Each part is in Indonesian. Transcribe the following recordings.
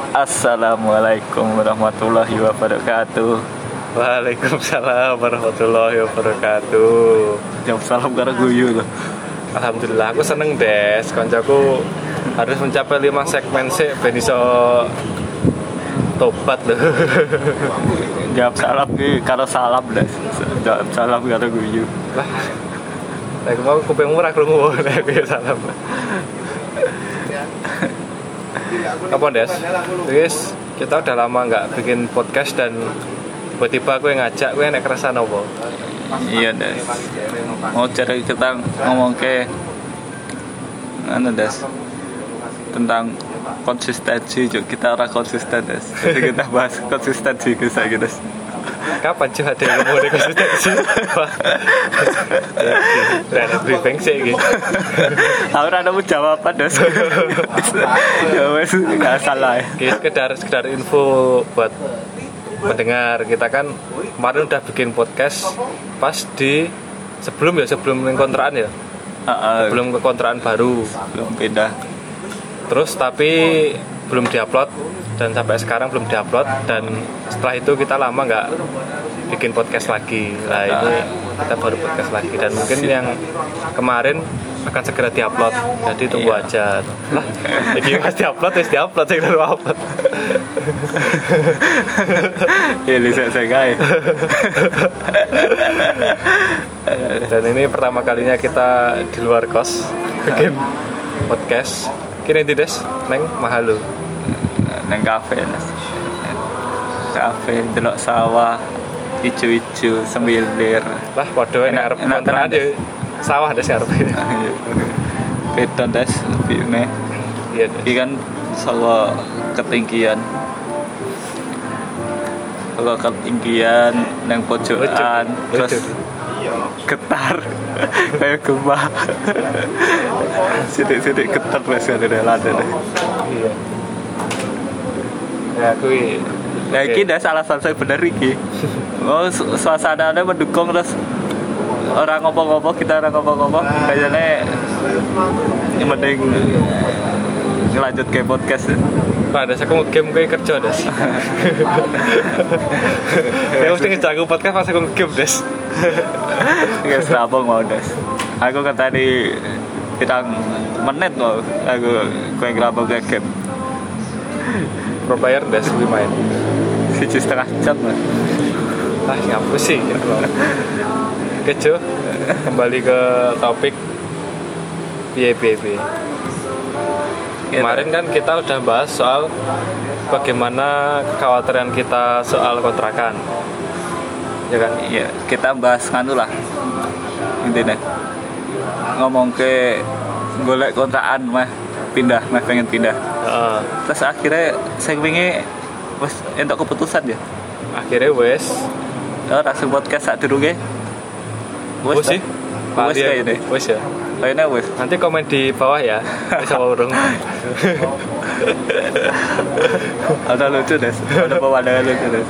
Assalamualaikum warahmatullahi wabarakatuh. Waalaikumsalam warahmatullahi wabarakatuh. Jawab salam karo guyu loh. Alhamdulillah aku seneng des. Koncoku harus mencapai 5 segmen sih ben iso tobat loh. Jawab salam ki karo salam dah. Jawab salam karo guyu. Lah. Lah aku mau kuping murah krungu nek aku salam. Apa des? Guys, kita udah lama nggak bikin podcast dan tiba-tiba yang ngajak gue nek kerasa nopo. Iya des. Mau cari kita ngomong ke anu des tentang konsistensi juga kita orang konsisten des. Jadi kita bahas konsistensi kita gitu. Kapan cuy ada yang dari konsistensi? Dan briefing sih gitu. Aku ora nemu jawaban des. Ya wes nggak salah ya. Sekedar sekedar info buat pendengar kita kan kemarin udah bikin podcast pas di sebelum ya sebelum kontraan ya belum ke kontraan baru belum pindah. terus tapi belum diupload dan sampai sekarang belum diupload dan setelah itu kita lama nggak bikin podcast lagi. Lah ini kita baru podcast lagi. Dan mungkin yang kemarin akan segera diupload. Jadi tunggu Iya. aja. Lah ini pas diupload terus diupload saya baru upload. Ya bisa saya guys. dan ini pertama kalinya kita di luar kos. Bikin. Podcast. Kini tidak neng mahalu Neng kafe Nes. Kafe delok sawah ijo-ijo semilir. lah waduh Enak- arep enak kontrakan tenan, ya sawah deh arep Beda des lebihnya. iya Ini kan saka ketinggian kalau ketinggian neng pojokan terus Lucu. getar kayak gempa sidik-sidik getar ada lada deh iya ya Nah, ini dah salah satu bener iki. Oh, su- suasananya mendukung terus orang ngopo-ngopo kita orang ngopo-ngopo kayaknya yang penting ngelanjut ke podcast Pak, des aku game kayak kerja des. Ya mesti ngejak aku podcast pas aku game des. ya serabong mau des aku kan tadi pirang menit mau aku kue ngerabong ke game player des lebih main. siji setengah jam lah Ah, ngapa sih gitu loh. Kembali ke topik piye piye piye. Kemarin kan kita udah bahas soal bagaimana kekhawatiran kita soal kontrakan. Ya kan? iya kita bahas nganu lah intinya ngomong ke golek kontrakan mah pindah mah pengen pindah Heeh. terus akhirnya saya wingi wes entuk keputusan ya? Akhirnya wes oh langsung podcast saat dulu ge wes sih. Wes kayaknya. Wes ya. Kayaknya wes nanti komen di bawah ya. Bisa urung ada lucu deh ada pemandangan lucu deh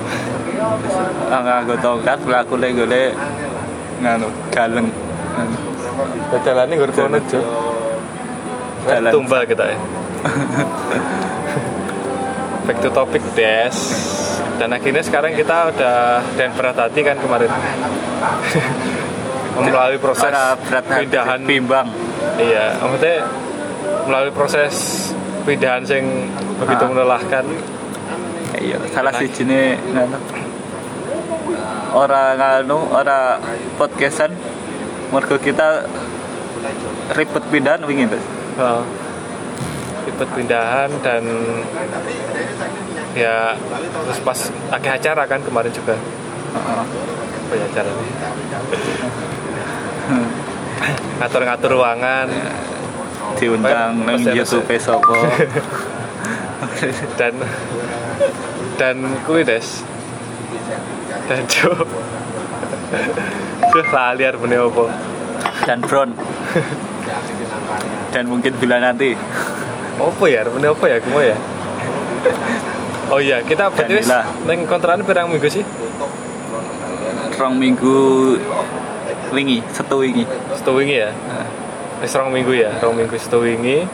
nggak gue tongkat pelaku le gue nganu galeng. Nganu. jalannya gue kono tumbal kita ya back to topic des. Dan akhirnya sekarang kita udah dan berat hati kan kemarin. Melalui proses berat pindahan. bimbang. Iya maksudnya melalui proses pindahan yang begitu Ah. melelahkan. Iya salah si jine nganu orang nganu orang podcastan. Mergo kita ribet pindahan terus Oh. Ribet pindahan dan ya terus pas akhir acara kan kemarin juga. Apa ya acara. Ngatur-ngatur ruangan. Diundang Pas- nang YouTube sopo dan dan kuwi des. Dan jo Duh, lali arepne apa? Dan Brown dan mungkin bila nanti apa ya? Arepne apa ya? Kumo ya? Oh iya, kita berarti neng kontrakan pirang minggu sih? rong minggu wingi setu wingi. Setu wingi ya. Wis rong minggu ya, rong minggu setu wingi.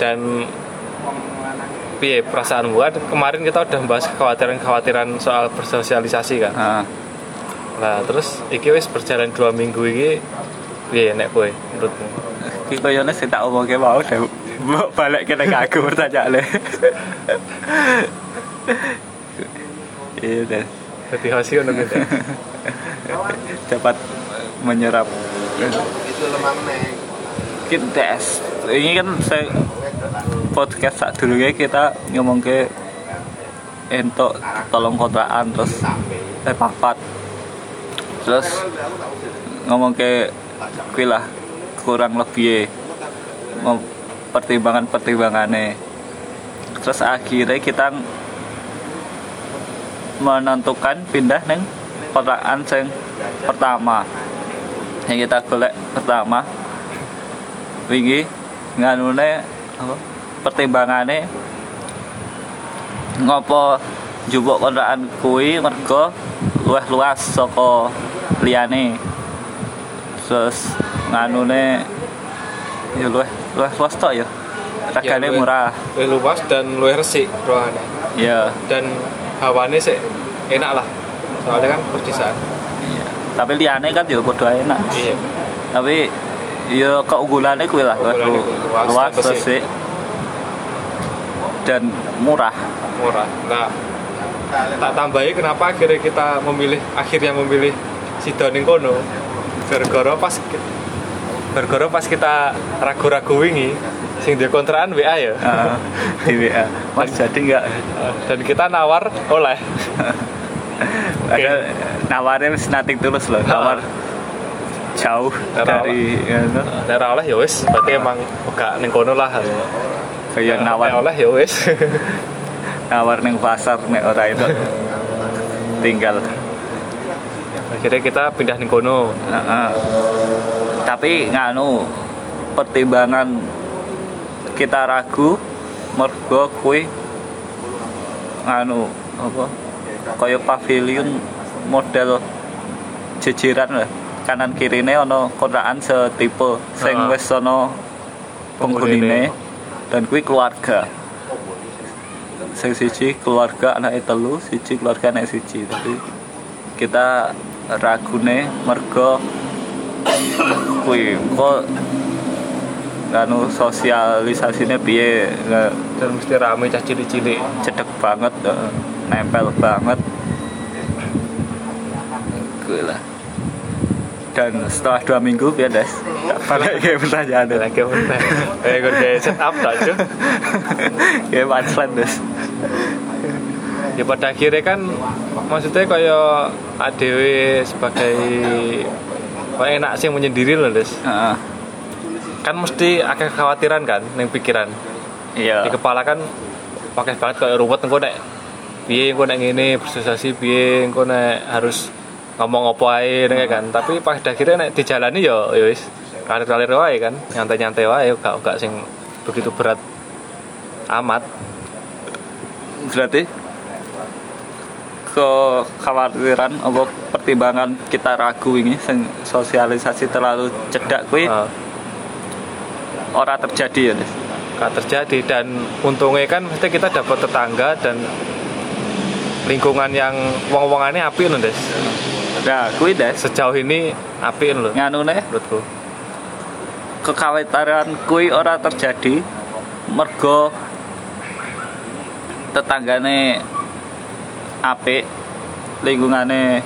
Dan piye perasaanmu kan kemarin kita udah bahas kekhawatiran-kekhawatiran soal bersosialisasi kan? Heeh. nah terus iki wis berjalan dua minggu iki piye nek kowe menurutmu? Ki koyone sing tak omongke mau. Mbok balik ke nek aku pertanyaane. Iya deh. jadi hasil Dapat menyerap. Kita ini kan saya podcast saat dulu ya kita ngomong ke entok tolong kontrakan terus eh papat terus ngomong ke kuwi lah kurang lebih ngom- pertimbangan-pertimbangannya. Terus akhirnya kita menentukan pindah neng kontrakan sing pertama. Yang kita golek pertama. Wingi nganune apa? Pertimbangane ngopo njupuk kontrakan kuwi mergo luwih luas saka liyane. Terus nganune ya luwih luwih luas tok ya? Regane luwih- murah. luwih luas dan luwih resik ruangannya ya dan hawane sih enak lah. Soalnya kan pedesaan iya. tapi liyane kan ya padha enak. Iya. Tapi ya keunggulannya kuwi lah kuwi, luas, luas resik. resik. Dan murah. Murah. Nah tak tambahi kenapa akhirnya kita memilih akhirnya memilih Sidoning kono? Gara-gara pas gara-gara pas kita ragu-ragu wingi sing di kontrakan WA ya. Heeh, di WA mas jadi nggak dan kita nawar oleh. Ada nawarin wis nating tulus loh nawar jauh Nawar. dari anu, daerah oleh ya wis berarti emang gak ning kono lah. Kayak nawar. oleh ya wis. Nawar neng pasar nek ora itu tinggal. Akhirnya kita pindah ning kono. Heeh. Tapi nganu pertimbangan kita ragu mergo kuwi nganu apa kaya pavilion model jejeran lah kanan kirine ana kontrakan setipe sing Heeh. wis ana penghunine dan kuwi keluarga. Sing siji keluarga anak telu siji keluarga anak siji. Tapi kita ragune mergo kuwi kok anu sosialisasinya piye? Dan mesti rame cah cilik-cilik. cedek banget eh, nempel banget. Gue lah dan setelah dua minggu ya des? Balik ke pertanyaan ada lagi apa eh gue kayak setup tak cuy ya punchline des. Ya pada akhirnya kan maksudnya kayak ADW sebagai kayak enak sih menyendiri loh des? Kan mesti akeh kekhawatiran kan neng pikiran. Iya. Di kepala kan pakai banget kayak ruwet engko nek piye engko nek ngene bersosialisasi piye engko nek harus ngomong apa ae kan. Tapi pas akhirnya nek dijalani ya ya wis kalir-kalir wae kan nyantai-nyantai wae gak gak sing begitu berat amat. Berarti kekhawatiran apa pertimbangan kita ragu ini sosialisasi terlalu cedak kuwi Nah, ora terjadi ya gak terjadi dan untungnya kan mesti kita dapat tetangga dan lingkungan yang wong-wongannya api loh des nah kuwi des sejauh ini api loh nganune menurutku. Kekhawatiran kuwi ora terjadi mergo tetanggane apik lingkungane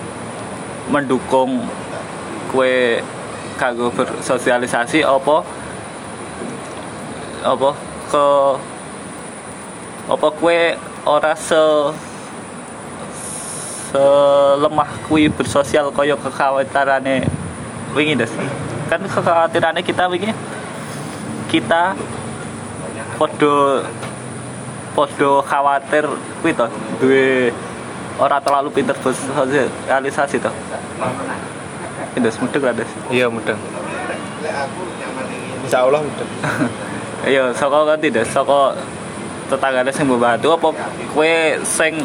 mendukung kue kanggo bersosialisasi apa? Apa? Ke apa kue ora se selemah kui bersosial kaya kekhawatirannya wingi des? Kan kekhawatirannya kita wingi kita podo podo khawatir kuwi to duwe ora terlalu pinter bersosialisasi to Indes mudeng lah des iya mudeng. Insya Allah mudeng. Iya saka kan tidak saka tetanggane sing membantu apa kue sing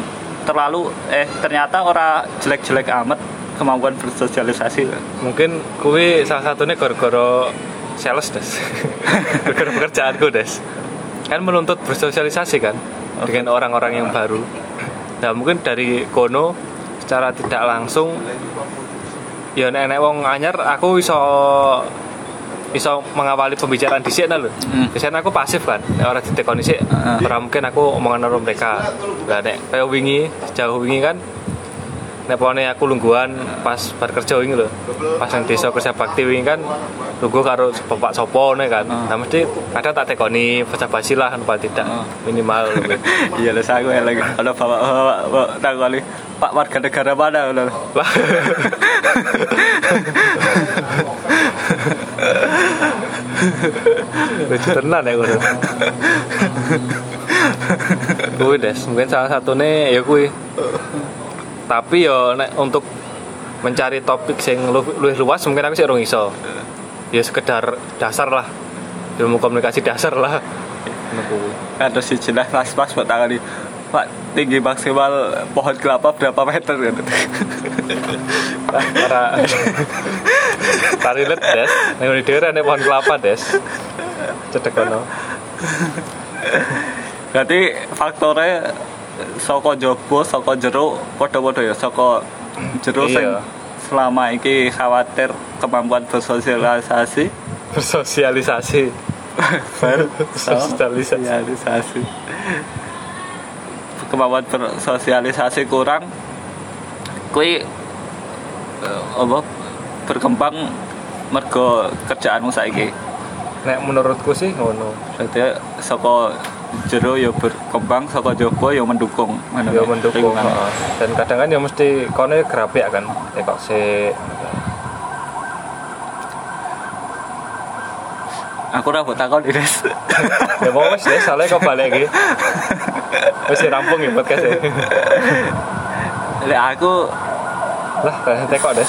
terlalu eh ternyata ora jelek-jelek amat kemampuan bersosialisasi? Mungkin kuwi salah satunya gara-gara sales des. Gara-gara pekerjaanku des. Kan menuntut bersosialisasi kan dengan orang-orang yang baru nah mungkin dari kono secara tidak langsung ya nek nek wong anyar aku iso iso mengawali pembicaraan di sini lho. Hmm. Biasanya aku pasif kan, nek ora ditekoni sik, Heeh. ora mungkin aku omongan karo mereka. Lah nek kaya wingi, sejauh wingi kan nek pone aku lungguhan pas bar kerja wingi lho. Pas nang desa kerja bakti wingi kan lungguh karo bapak sopo nek kan. Heeh. Nah mesti kadang tak tekoni basa basi lah kan paling tidak Heeh. minimal lho. iya lah saya lagi ada bapak bapak bapak tak kali pak warga negara mana Lah. Lucu tenan ya ngono. Kuwi des, mungkin salah satunya ya kuwi. Tapi yo nek untuk mencari topik sing lu- luwih luas mungkin aku sih urung iso. Ya sekedar dasar lah. Ilmu komunikasi dasar lah. Ada si jelas pas pas buat tangan pak tinggi maksimal pohon kelapa berapa meter gitu para tari let des nek di daerah nek pohon kelapa des cedek berarti faktornya soko jobo soko jero podo-podo ya soko Iya. sing selama ini khawatir kemampuan bersosialisasi. Bersosialisasi. Bersosialisasi. Sosialisasi kemampuan bersosialisasi kurang. Kui eh, apa berkembang mergo kerjaanmu saiki. Nek menurutku sih ngono. Berarti saka jero ya berkembang saka jowo ya mendukung. Ngono. Ya ya, mendukung dan kadang kan ya mesti kono grapek kan nek kok aku ora mbok takon Ines ya mau wis deh soalnya kok balik iki. Wis rampung ya podcast e. Lek aku lah tekok deh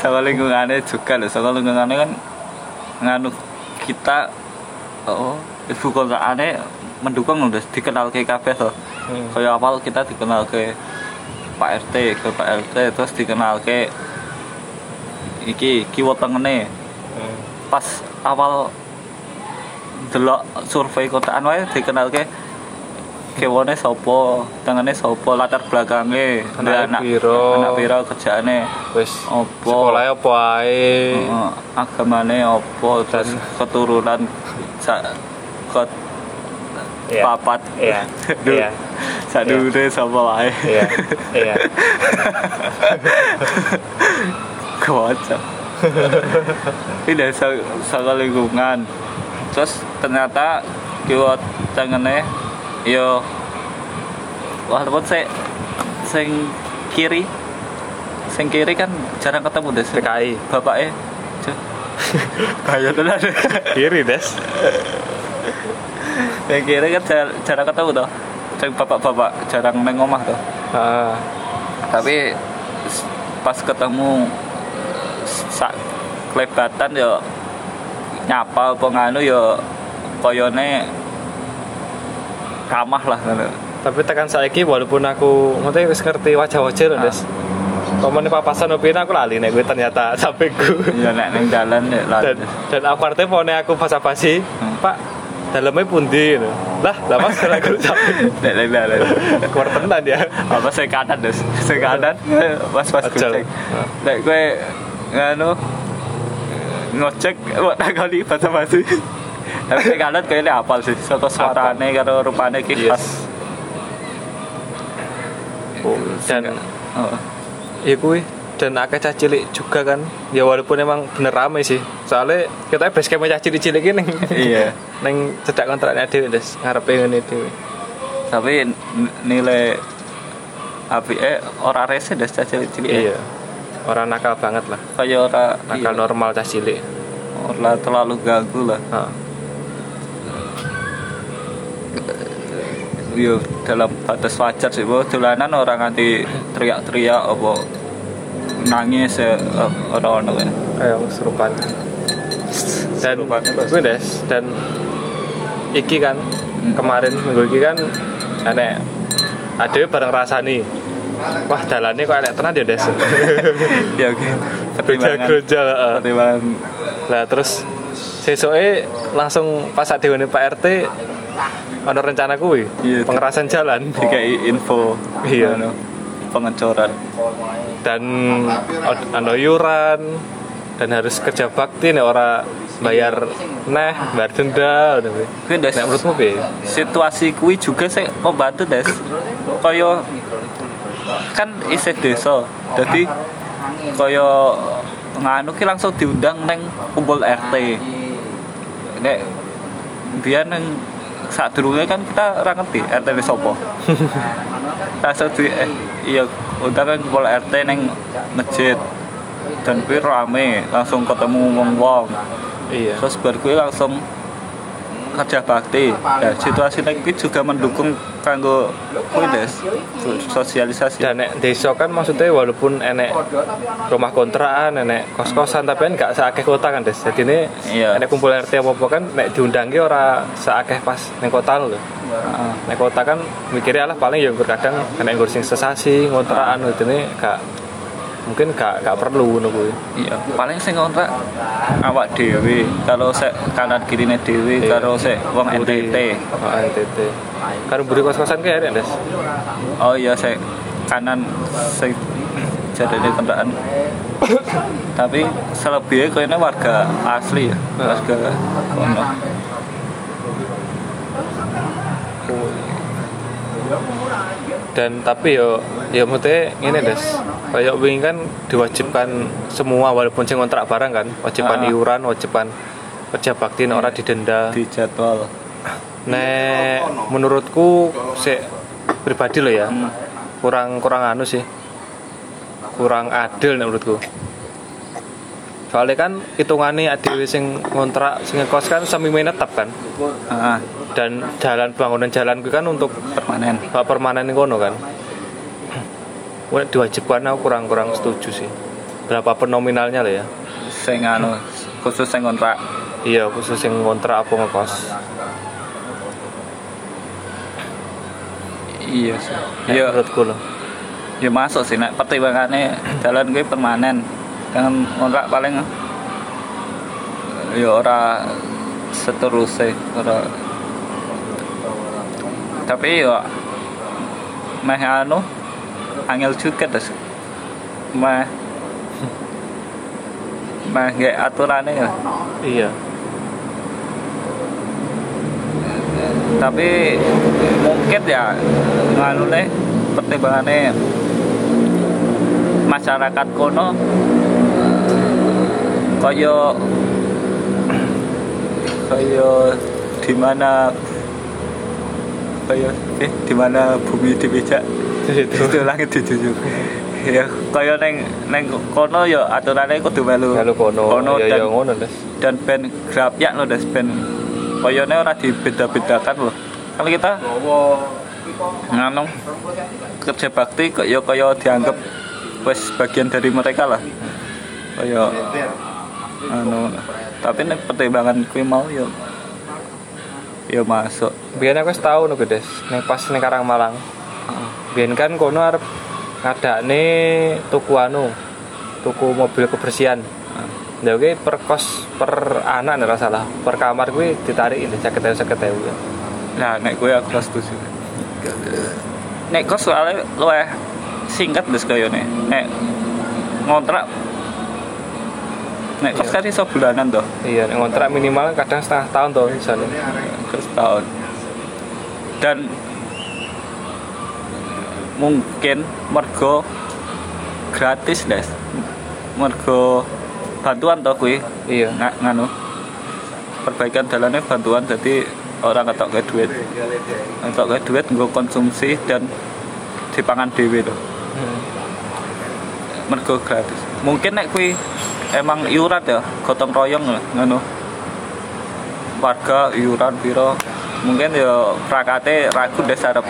sama lingkungannya juga loh sama lingkungannya kan nganu kita oh ibu kota aneh mendukung udah dikenal ke kafe tuh Hmm. kayak awal kita dikenal ke Pak RT ke Pak RT terus dikenal ke iki kiwo tengene Hmm. pas awal delok survei kotaan wae dikenal ke kewone sopo tengene sopo latar belakangnya Anake anak piro. anak piro kerjaane wis Opo? sekolahnya apa ae Heeh, agamane opo terus keturunan ke Iya. papat. Iya, Duh, iya. sadure sapa wae iya. Iya. Kocak ini sa saka lingkungan terus ternyata kiwa tengene yo walaupun saya sing kiri sing kiri kan jarang ketemu deh PKI bapaknya kayak tenan kiri des yang kiri kan jar- jarang ketemu tuh sing bapak-bapak jarang neng omah tuh ah tapi pas ketemu sak kelebatan yo nyapa apa nganu yo koyone ramah lah ngono. tapi tekan saiki walaupun aku ngerti wis ngerti wajah-wajah lho Ah. des Komen papasan opini aku lali nek gue ternyata sampai gue ya nek ning dalan ya lah dan dan aku artinya pone aku basa basi Hmm. pak dalamnya pundi gitu. lah lah mas kalau aku sampai nek ning dalan keluar tenan ya apa saya kanan des saya kanan. Pas pas Ajal. kucing nek gue nganu ngocek buat takoni bahasa basi. Tapi saya kanan kayaknya apal sih soto suarane karo rupane ki Yes. khas. Dan oh. ya kuwi dan akeh cah cilik juga kan. Ya walaupun emang bener rame sih. Soalnya kita base camp cah cilik cilik ini. Iya. Neng cedak kontraknya dewi des. Ngarepe ngene dewi. Tapi nilai api eh ora rese das cilik cilik iya. Orang nakal banget lah. Kayak ora nakal iya, normal cah cilik. Ora terlalu ganggu lah. Heeh. yo dalam batas wajar sih bahwa dolanan orang nganti teriak-teriak apa nangis ya eh, orang-orang kan kayak kesurupan dan gue des dan iki kan kemarin minggu iki kan aneh ada bareng rasani. Wah dalannya kok enak tenan ya des? Ya oke. Gereja pertimbangan. lah terus sesuai langsung pas saat dewan Pak RT ada rencana kuwi? Iya, pengerasan jalan. dikai info. Iya. anu, pengecoran dan ano yuran dan harus kerja bakti nih ora bayar neh bayar denda udah kuwi. Des, Nek menurutmu piye? situasi kuwi juga sih membantu des kaya kan isih desa jadi kaya nganu ki langsung diundang neng kumpul RT nek biar neng saat kan kita ora ngerti RT ini sopo langsung di eh, iya undangan kumpul RT neng masjid. Dan kuwi rame langsung ketemu wong-wong. Iya. Terus bar kuwi langsung kerja bakti. Ya situasi ini juga mendukung kanggo des sosialisasi. Dan nek desa kan maksudnya walaupun enek rumah kontrakan enek kos kosan tapi kan gak seakeh kota kan des. Jadi ini Iya. enek kumpul RT apa apa kan nek diundangi ora seakeh pas neng kota lho. Heeh. nek kota kan mikirnya lah paling ya kadang kena ngurus sing sesasi kontrakan gitu ini gak mungkin gak gak perlu kuwi iya paling sing kontrak awak dhewe. Kalau sek kanan Iya. karo sek wong Buri. NTT oh, NTT karo buri kos kosan kayak ada des? Oh iya sek kanan sing jadinya kendaraan. Tapi selebihnya kayaknya warga asli ya warga kono dan tapi yo ya maksudnya ini des. Kayak wingi kan diwajibkan semua walaupun sing kontrak barang kan. Wajiban Ah. iuran wajiban kerja bakti nek ora didenda. Di jadwal nek menurutku sih pribadi lo ya Hmm. kurang kurang anu sih. Kurang adil nek menurutku. Soalnya kan hitungannya adil sing kontrak sing ngekos kan sami menetap kan. Ah, dan jalan bangunan jalan kan untuk permanen. hak permanen kono kan. Diwajibkan aku kurang kurang setuju sih. Berapa nominalnya lah ya. Sing anu khusus sing kontrak. Iya khusus yang kontrak apa ngekos. Iya sih. Nek iya. menurutku loh ya masuk sih. Nek pertimbangannya jalan gue permanen. Kan kontrak paling ya ora seterusnya ora tapi ya meh anu angel juga terus meh. Meh gak aturannya ya. Iya. Tapi mungkin ya nganu nih pertimbangannya masyarakat kono. Kaya kaya di mana kaya eh di mana bumi dipijak? Itu langit dijunjung ya kaya neng neng kono ya aturannya kudu melu. Kalau kono. Kono ya dan ya ngono des. dan ben grabyak loh des. Ben koyone ora dibeda-bedakan loh kalau kita nganu kerja bakti kok ya kaya dianggap wes bagian dari mereka lah. Kaya anu tapi nek pertimbangan kuwi mau ya ya masuk. Biar aku tau nih des neng pas neng Karang Malang biar kan kono arep ngadakne tuku anu tuku mobil kebersihan. Ya oke per kos per anak nih salah. Per kamar gue ditarik ini sakit ewu. Sakit ewu nah nek gue aku gak setuju. Nek kos soalnya luwih singkat des kayane nek ngontrak nek kos kan iso bulanan toh? Iya nek ngontrak minimal kadang setengah tahun tuh misalnya. Terus tahun dan mungkin mergo gratis des. Mergo bantuan toh kuwi. Iya. Nggak nganu. Perbaikan jalannya bantuan jadi orang ngetok ke duit. Ngetok ke duit gue konsumsi dan dipangan dewe loh Hmm. mergo gratis. Mungkin nek kuwi emang iuran ya? Gotong royong lah ngono warga iuran piro? Mungkin ya prakate ragu des arep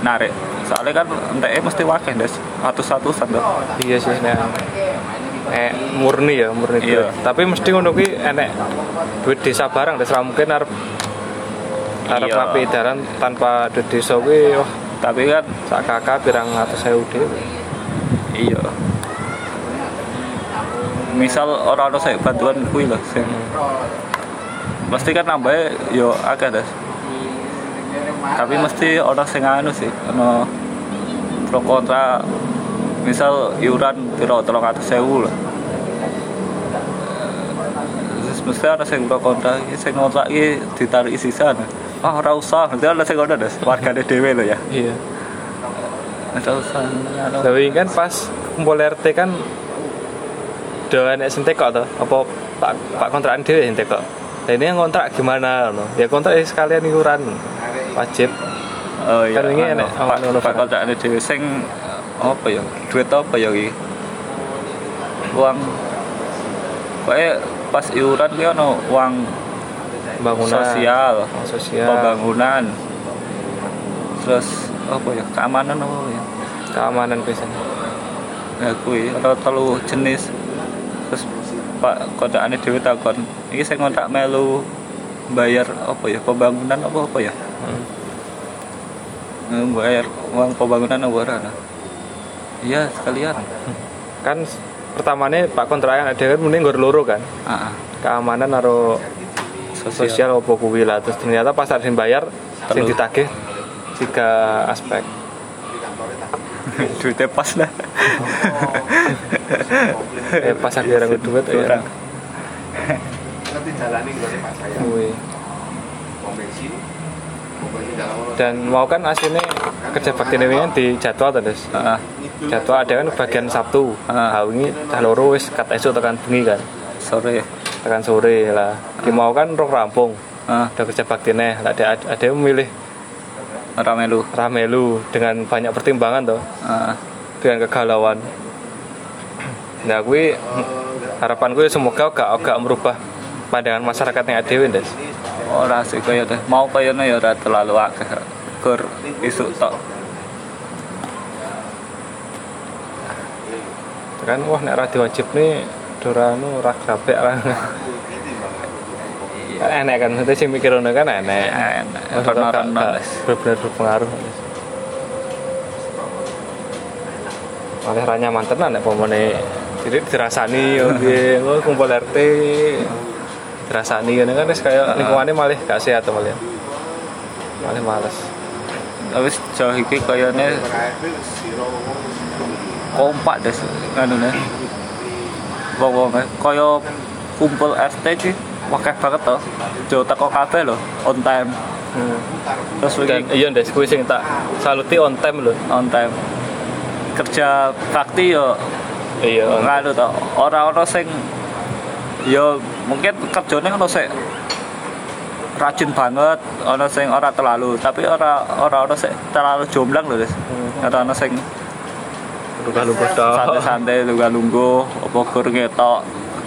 narik. Soalnya kan enteke mesti wakeh des atus-atusan tuh. Iya sih nek eh murni ya murni Iya. duit. tapi mesti ngono kuwi enek duit desa barang des ra mungkin arep arep Iya. ngapi dalan tanpa duit desa kuwi wah tapi kan sak kakak pirang atus ewu dhewe. Iya misal orang ada saya bantuan kuwi lah sing pasti kan nambah yo akeh des. Tapi mesti orang sing anu sih ono pro kontra. Misal iuran piro tolong atas sewu lah mesti ada sing pro kontra sing ngontrak iki ditarik sisan ah ora usah. Nanti ada sing ngono des wargane dhewe lo ya. Iya. Ora usah tapi kan pas kumpul RT kan udah enek sing tekok tuh apa pak pak kontrakan dhewe sing tekok nah ini yang kontrak gimana no? ya kontrak ya sekalian iuran wajib Oh iya, Kan ini anu, enek pak pak Pak. kontakane dhewe sing apa ya? Duit apa ya iki? Uang Kayak pas iuran ki ono uang bangunan sosial, sosial pembangunan. Terus apa ya? Keamanan apa ya? keamanan biasanya Ya kuwi ada telu jenis. Terus Pak kontakane dhewe takon, iki sing kontak melu bayar apa ya? Pembangunan apa apa ya? Hmm. Eh, bayar uang pembangunan apa ora? Iya, sekalian. kan pertamanya pak kontrakan ada kan mending gor loro kan Ah, ah. keamanan naro sosial. sosial opo kuwi lah terus ternyata pas ada yang bayar sing ditagih tiga aspek Duitnya pas lah. eh pas akhirnya yang duit ya Kurang. nanti jalani gue pak saya orang dan mau kan aslinya kerja bakti ini kan di jadwal terus Ah, ah. jadwal ada kan bagian Sabtu Ah. ah ini dah loro wis kat esuk tekan bengi kan sore. tekan sore lah ki mau kan rong rampung Ah, udah kerja bakti nih ada ada yang memilih ora melu. ramelu dengan banyak pertimbangan tuh Ah, dengan kegalauan nah gue harapan gue semoga gak gak merubah pandangan masyarakat yang ada Des ora sih kaya deh. Mau kaya ya ora terlalu akeh. Kur isuk tok. kan wah nek radio wajib nih doranu rak grabek lah enek kan. Nanti sih mikir ngono kan Enak. Des. bener-bener berpengaruh. Oleh ranya mantan nek pomone. Jadi dirasani oke oh kumpul RT dirasani kan kan wis kayak lingkungannya malah gak sehat tuh malah malah males. Tapi sejauh iki kayane kompak deh anune. Wong-wong kaya kumpul RT iki wakeh banget to. Jo teko kafe lho, on time. Hmm. Terus dan iya ndes kuwi sing tak saluti on time lho on time. Kerja bakti yo iya on nganu to ora ono sing yo mungkin kerjane ono sing rajin banget ono sing ora terlalu tapi ora ora ono sing terlalu jomblang lho Des. ora ono sing luka-luka tok santai-santai luga lungguh apa gur ngetok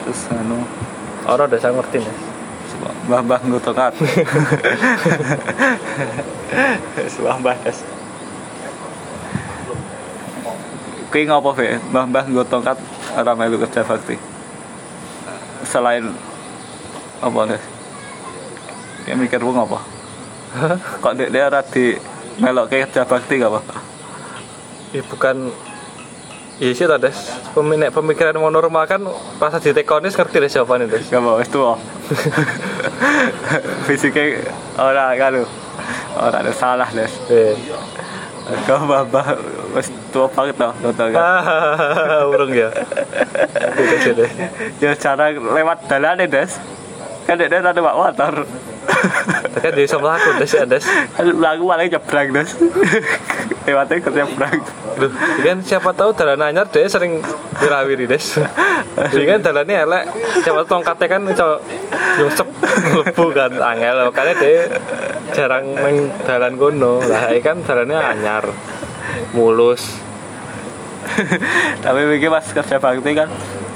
terus anu ora udah saya ngerti nih mbah-mbah ngutokat mbah-mbah des Kuwi ngopo Fe? Mbah-mbah nggo tongkat ora melu kerja bakti. Selain apa Des? Kayak mikir wong apa? Kok dia ora di melokke kerja bakti gak apa? ya bukan Iya sih tades Pemin- pemikiran mau normal kan pas di tekonis ngerti deh nih des Gak apa wis tuwa. Fisiknya ora kan ora ada salah Des. Eh. Kau mbah-mbah wis tua banget loh nonton kan. Urung ya deh Ya cara lewat dalane Des. Kan dia ada pak motor. Tapi dia sama aku des ya des Lagu malah nyebrang Des. Lewatnya ke nyebrang. Loh, kan siapa tahu dalan anyar dia sering dirawiri des. Ini kan dalannya elek. Siapa tahu tongkatnya kan iso nyusep lebu kan angel. Makanya dia jarang neng dalan kono. Lah ini kan dalannya anyar Mulus. Tapi begini pas kerja bakti kan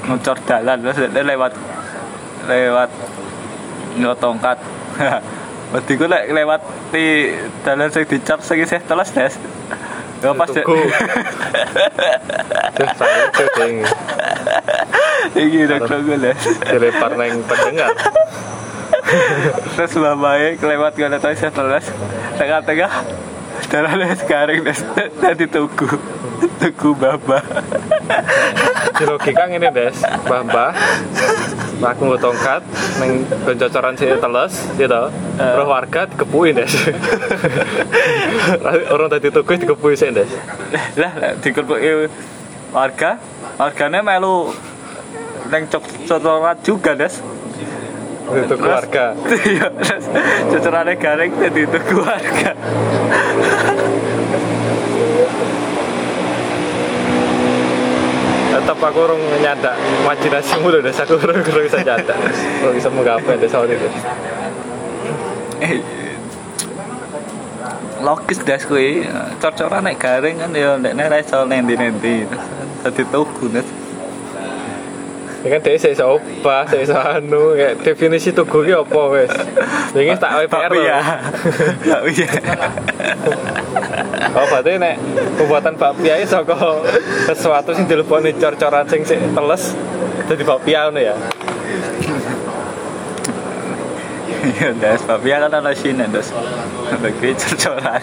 ngecor dalan terus lewat lewat ngotongkat. Berarti gue lek lewat di dalan sing dicap sing isih teles des. Gak pas. Tuku. Terus saya ding Iki udah gue des. dilempar neng pendengar Terus babai kelewat gue tau isih teles. Tengah-tengah dalannya sekarang. Nanti tuku. Tuku Di logika ini des Mbah-mbah. Aku nggo tongkat ning cocoran sih teles gitu roh warga dikepuin des. Orang tadi tuku dikepuin sih des. Lah lah warga. Warganya melu neng cok cocoran juga des. Itu keluarga iya cocorannya garing jadi itu keluarga tetap aku orang nyadak imajinasimu udah des aku orang orang bisa nyadak orang bisa menggapai des soal itu. Eh, logis das kuwi. Cor-coran nek garing kan ya nek nek ra iso nendi-nendi. Dadi tuku nes. Ini kan dia saya obah saya anu kayak definisi tugu ki apa wes ini tak Tapi ya loh tapi ya Oh berarti nek pembuatan bakpia itu saka sesuatu sing dileboni cor-coran sing sik teles dadi bakpia ngono ya. ya das tapi ya kan ana sine das lagi cor-coran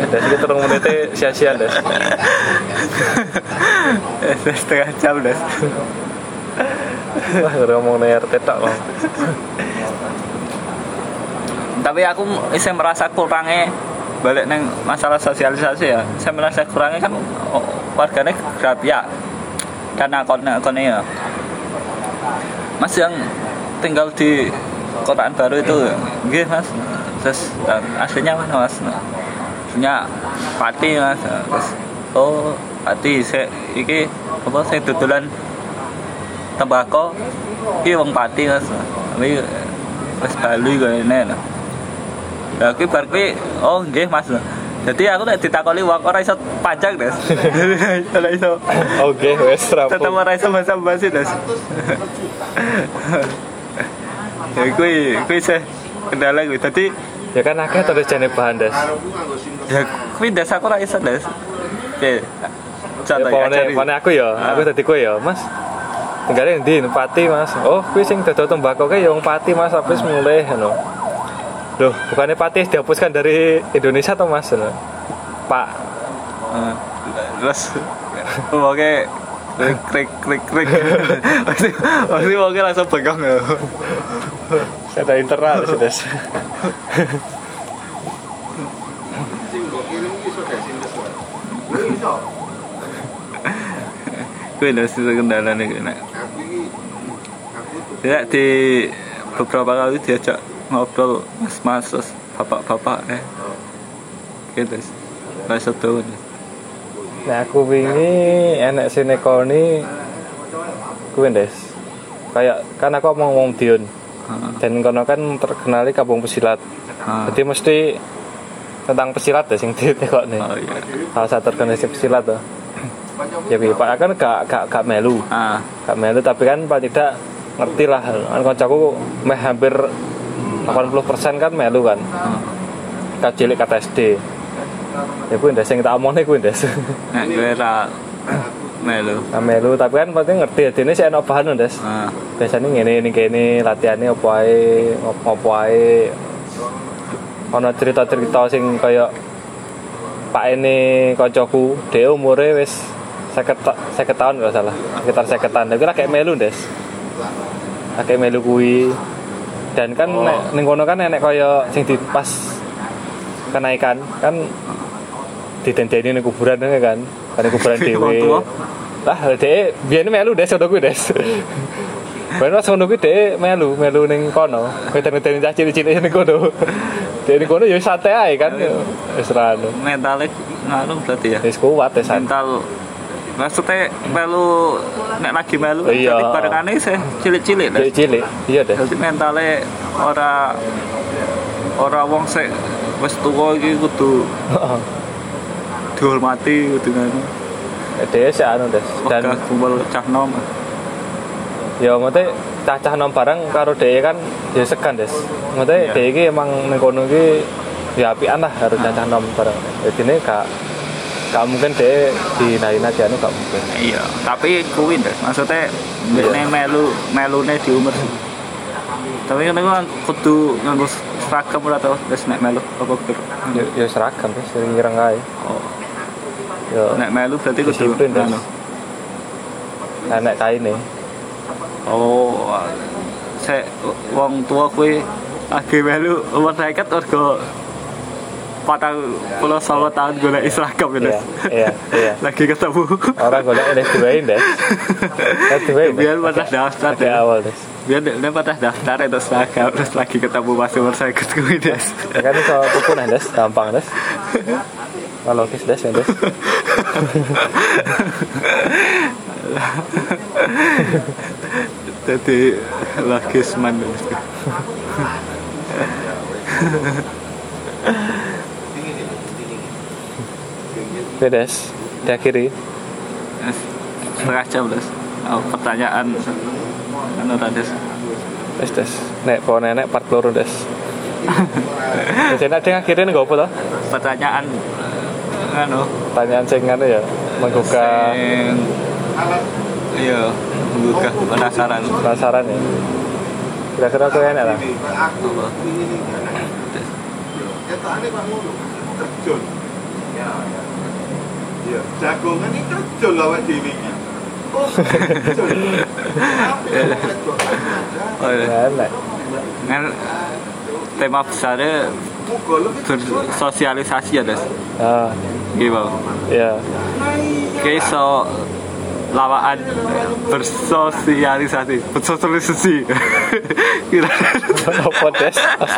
Dan iki terung menit sia-sia des. Eh, setengah jam das Wah, ngomong RT tok Bang. Tapi aku isih merasa kurangnya balik neng masalah sosialisasi ya. Saya merasa kurangnya kan oh, warganya grafia dan akun-akunnya ya. Mas yang tinggal di kotaan baru itu gih mas. Terus aslinya mana mas? Aslinya pati mas. Terus oh pati saya iki apa saya tutulan tembakau iki wong pati mas. Tapi wis Bali kaya ngene Lah kuwi bar kuwi oh nggih Mas. Jadi aku nek ditakoni wong ora iso pajak, Des. Ora iso. Oke, wes Tetep rapo. ora iso bahasa basi, Des. Ya kuwi kuwi sih kendala kuwi. Dadi Ya kan akeh terus jane bahan des. ya kuwi Des aku ora iso, Des. Oke. Ya Contoh ajari. pone aku ya, aku dadi kowe ya, Mas. Tinggalnya di Pati Mas. Oh, kuwi sing dodol tembakau kae ya wong Pati Mas, habis mulai ngono. Loh, bukannya Pati dihapuskan dari Indonesia toh Mas? Ngono. Pak, Eh, Terus oke krik krik krik. Pasti oke langsung pegang ya. ada internal sih iso. Kuwi Des itu kendalanya kuwi nek. Ya di beberapa kali diajak ngobrol mas-mas bapak-bapak eh gitu nggak setuju Nah, aku wingi enek sinekoni kuwi des. Kayak kan aku mau ngomong Dion. Dan kono kan terkenal di kampung pesilat. Jadi mesti tentang pesilat ya sing ditekokne. oh iya Salah satu organisasi pesilat tuh. Ya piye Pak kan gak gak gak melu. ah Gak melu tapi kan paling tidak ngerti lah. Kan kancaku meh hampir 80% kan melu kan. Kak cilik kata SD. Ya kuwi ndes sing tak omongne kuwi ndes. nek gue ra melu Nah, melu tapi kan pasti ngerti ya dene sih enak bahan Des. ah Biasanya ngene ini kene latihannya apa ae, ngopo ae. Cerita-cerita sing kaya Pak ini koncoku, dia umure wis 50 ta- 50 tahun kalau salah, sekitar 50 tahun. Tapi lah kayak melu, Des. Kayak melu kuwi. Dan kan Oh. nek ning kono kan enek kaya sing di pas kenaikan kan ditendeni ning kuburan kan. Kan kuburan dhewe. Lah, dhek biyen melu Des sono kuwi Des. Ben pas ngono kuwi dhek melu, melu ning kono. Ngeten-ngeten cah cilik-cilik ning kono. Dhek ning kono ya santai ae kan. Wis ra mentalnya nganu berarti ya Wis kuat ya mental maksudnya melu nek lagi melu Iya. jadi barengannya sih cilik-cilik Des. Dhek cilik. Iya Des. Jadi mentalnya ora ora wong sik wis tuwa iki kudu dihormati kudu ngono. Dhek sih anu Des. Dan kumpul cah nom. ya ngote cah-cah nom barang karo dhek kan ya segan Des. Ngote Iya. dhek iki emang ning kono iki ya apian lah harus cah-cah nom barang. Jadi ini gak gak mungkin dhek dinaina anu gak mungkin. Iya, tapi kuwi Des. Maksudnya nek melu melune di umur tapi kan aku kudu nganggo seragam ora tau terus nek melu apa kudu Ya, ya seragam Des, sering ngira ae. oh Ya nek melu berarti kudu Disiplin, anu. nenek kaine oh saya wong tua kuwi lagi melu umur seket mergo patang puluh sama tahun golek seragam ya. Iya, iya, iya. lagi ketemu. Orang golek ini duain deh. Duain biar patah daftar di deh. awal deh. Biar dia patah daftar itu seragam terus lagi ketemu pas umur seket kuwi des. Ya kan iso tuku nah des. Gampang des. Logis des ya des. Jadi logis man Ya des diakhiri. Setengah jam des oh, pertanyaan. Anu des des des. Nek po nenek part loro des. Jadi ada yang akhirin gak apa toh? Pertanyaan. Anu. Pertanyaan sing anu ya menggugah. Sing iya menggugah penasaran. Penasaran ya? Kira-kira aku enak lah. Ketokane Iya, jagongan ini terjun lawan dhewe iki. Oh, kok ada. Oh, iya. enak kan tema besarnya bersosialisasi ya des? Ah. Gitu ya kayak so lawaan bersosialisasi. Bersosialisasi. Kira apa des